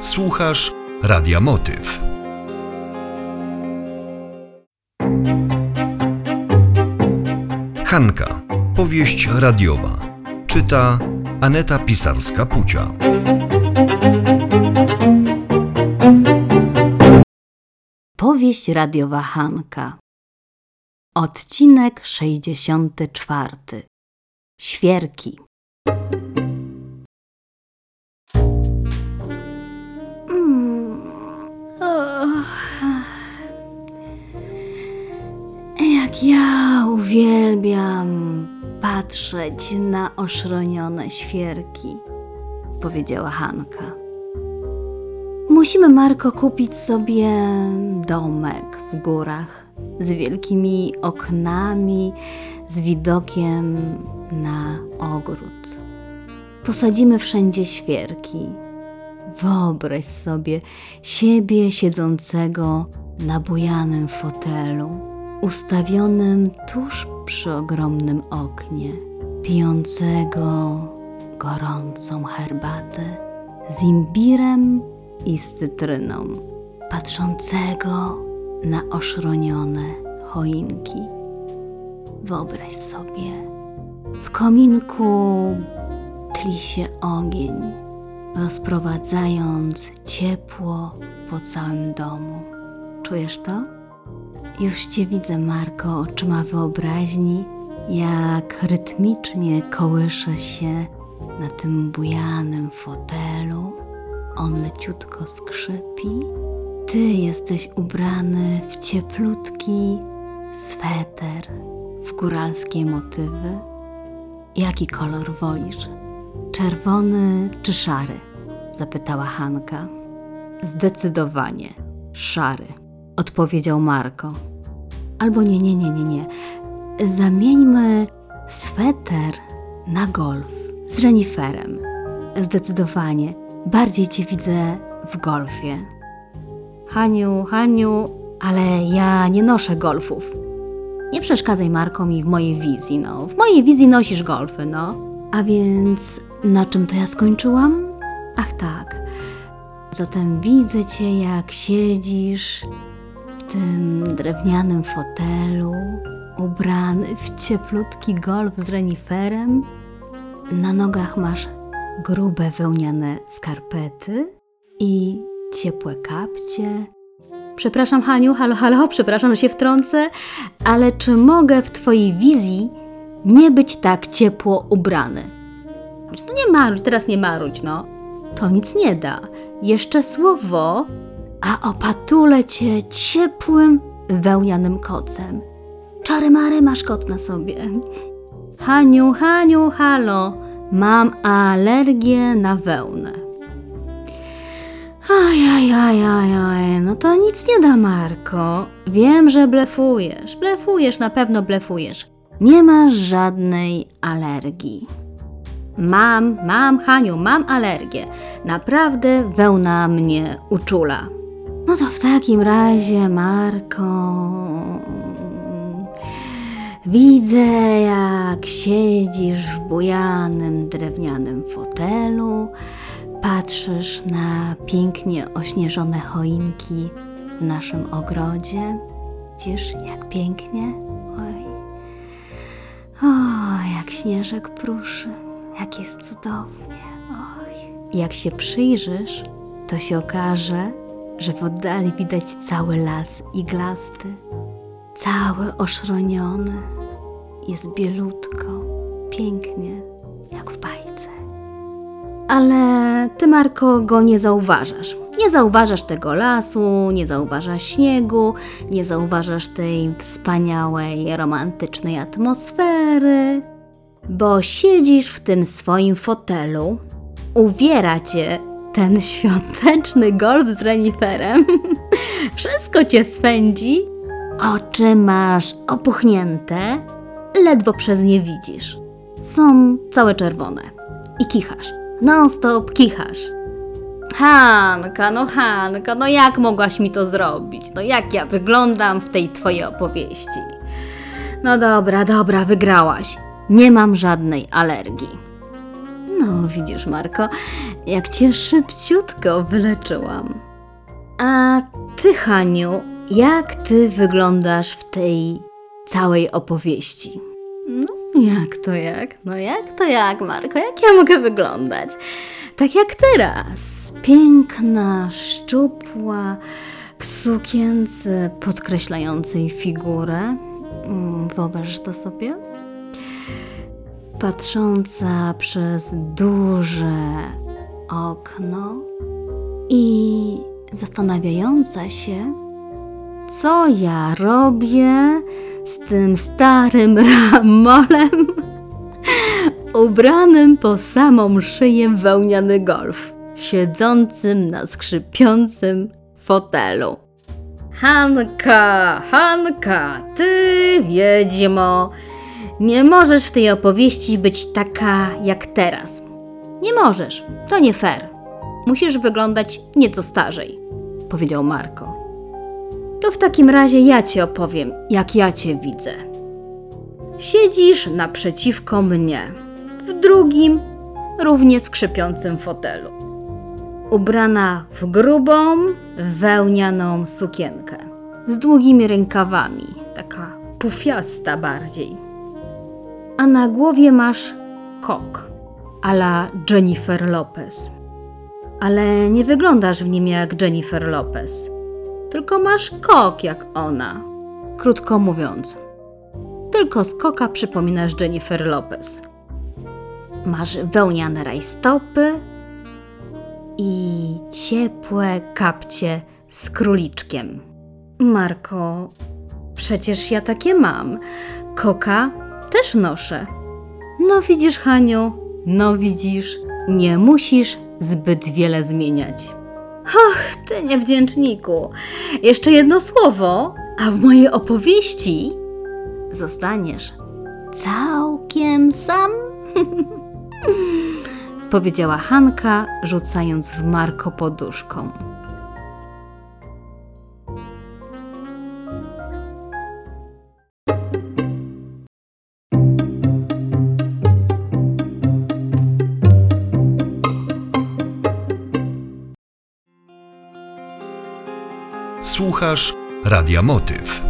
Słuchasz Radia Motyw. Hanka. Powieść radiowa. Czyta Aneta Pisarska-Pucia. Powieść radiowa Hanka. Odcinek 64. Świerki. Uwielbiam patrzeć na oszronione świerki, powiedziała Hanka. Musimy, Marko, kupić sobie domek w górach z wielkimi oknami, z widokiem na ogród. Posadzimy wszędzie świerki. Wyobraź sobie siebie siedzącego na bujanym fotelu, ustawionym tuż przy ogromnym oknie, pijącego gorącą herbatę z imbirem i z cytryną, patrzącego na oszronione choinki. Wyobraź sobie, w kominku tli się ogień, rozprowadzając ciepło po całym domu. Czujesz to? Już cię widzę, Marko, oczyma wyobraźni, jak rytmicznie kołysze się na tym bujanym fotelu. On leciutko skrzypi. Ty jesteś ubrany w cieplutki sweter, w góralskie motywy. Jaki kolor wolisz? Czerwony czy szary? zapytała Hanka. Zdecydowanie szary, odpowiedział Marko. Albo nie, nie, nie, nie, nie. Zamieńmy sweter na golf z reniferem. Zdecydowanie bardziej cię widzę w golfie. Haniu, Haniu, ale ja nie noszę golfów. Nie przeszkadzaj Marko mi w mojej wizji, no. W mojej wizji nosisz golfy, no. A więc na czym to ja skończyłam? Ach tak. Zatem widzę cię, jak siedzisz tym drewnianym fotelu, ubrany w cieplutki golf z reniferem. Na nogach masz grube wełniane skarpety i ciepłe kapcie. Przepraszam, Haniu, halo, halo, przepraszam, że się wtrącę, ale czy mogę w Twojej wizji nie być tak ciepło ubrany? No nie maruć, teraz nie maruć, no. To nic nie da. Jeszcze słowo, a opatulę Cię ciepłym, wełnianym kocem. Czary mary masz kot na sobie. Haniu, Haniu, halo, mam alergię na wełnę. Aj, aj, aj, aj, aj, no to nic nie da, Marko. Wiem, że blefujesz, blefujesz, na pewno blefujesz. Nie masz żadnej alergii. Mam, mam, Haniu, mam alergię. Naprawdę wełna mnie uczula. No to w takim razie, Marko. Widzę, jak siedzisz w bujanym drewnianym fotelu, patrzysz na pięknie ośnieżone choinki w naszym ogrodzie. Wiesz, jak pięknie? Oj. O, jak śnieżek pruszy, jak jest cudownie. Oj. Jak się przyjrzysz, to się okaże, że w oddali widać cały las iglasty, cały oszroniony. Jest bielutko, pięknie, jak w bajce. Ale ty, Marko, go nie zauważasz. Nie zauważasz tego lasu, nie zauważasz śniegu, nie zauważasz tej wspaniałej, romantycznej atmosfery, bo siedzisz w tym swoim fotelu, uwiera cię ten świąteczny golf z reniferem, wszystko cię swędzi, oczy masz opuchnięte, ledwo przez nie widzisz. Są całe czerwone i kichasz non-stop kichasz. Hanka, no Hanka, no jak mogłaś mi to zrobić? No jak ja wyglądam w tej twojej opowieści? No dobra, dobra, wygrałaś. Nie mam żadnej alergii. No, widzisz, Marko, jak cię szybciutko wyleczyłam. A ty, Haniu, jak ty wyglądasz w tej całej opowieści? No, jak to jak? No, jak to jak, Marko? Jak ja mogę wyglądać? Tak jak teraz. Piękna, szczupła, w sukience podkreślającej figurę. Mm, Wyobraź to sobie? Patrząca przez duże okno i zastanawiająca się, co ja robię z tym starym ramolem ubranym po samą szyję w wełniany golf, siedzącym na skrzypiącym fotelu. Hanka, Hanka, ty wiedźmo, nie możesz w tej opowieści być taka jak teraz. Nie możesz, to nie fair. Musisz wyglądać nieco starzej, powiedział Marko. To w takim razie ja ci opowiem, jak ja cię widzę. Siedzisz naprzeciwko mnie, w drugim, równie skrzypiącym fotelu. Ubrana w grubą, wełnianą sukienkę, z długimi rękawami, taka pufiasta bardziej. A na głowie masz kok, a la Jennifer Lopez. Ale nie wyglądasz w nim jak Jennifer Lopez, tylko masz kok jak ona. Krótko mówiąc, tylko z koka przypominasz Jennifer Lopez. Masz wełniane rajstopy i ciepłe kapcie z króliczkiem. Marko, przecież ja takie mam. Koka też noszę. No widzisz, Haniu, no widzisz, nie musisz zbyt wiele zmieniać. Och, ty niewdzięczniku. Jeszcze jedno słowo, a w mojej opowieści zostaniesz całkiem sam. Powiedziała Hanka, rzucając w Marko poduszką. Słuchasz Radia Motyw.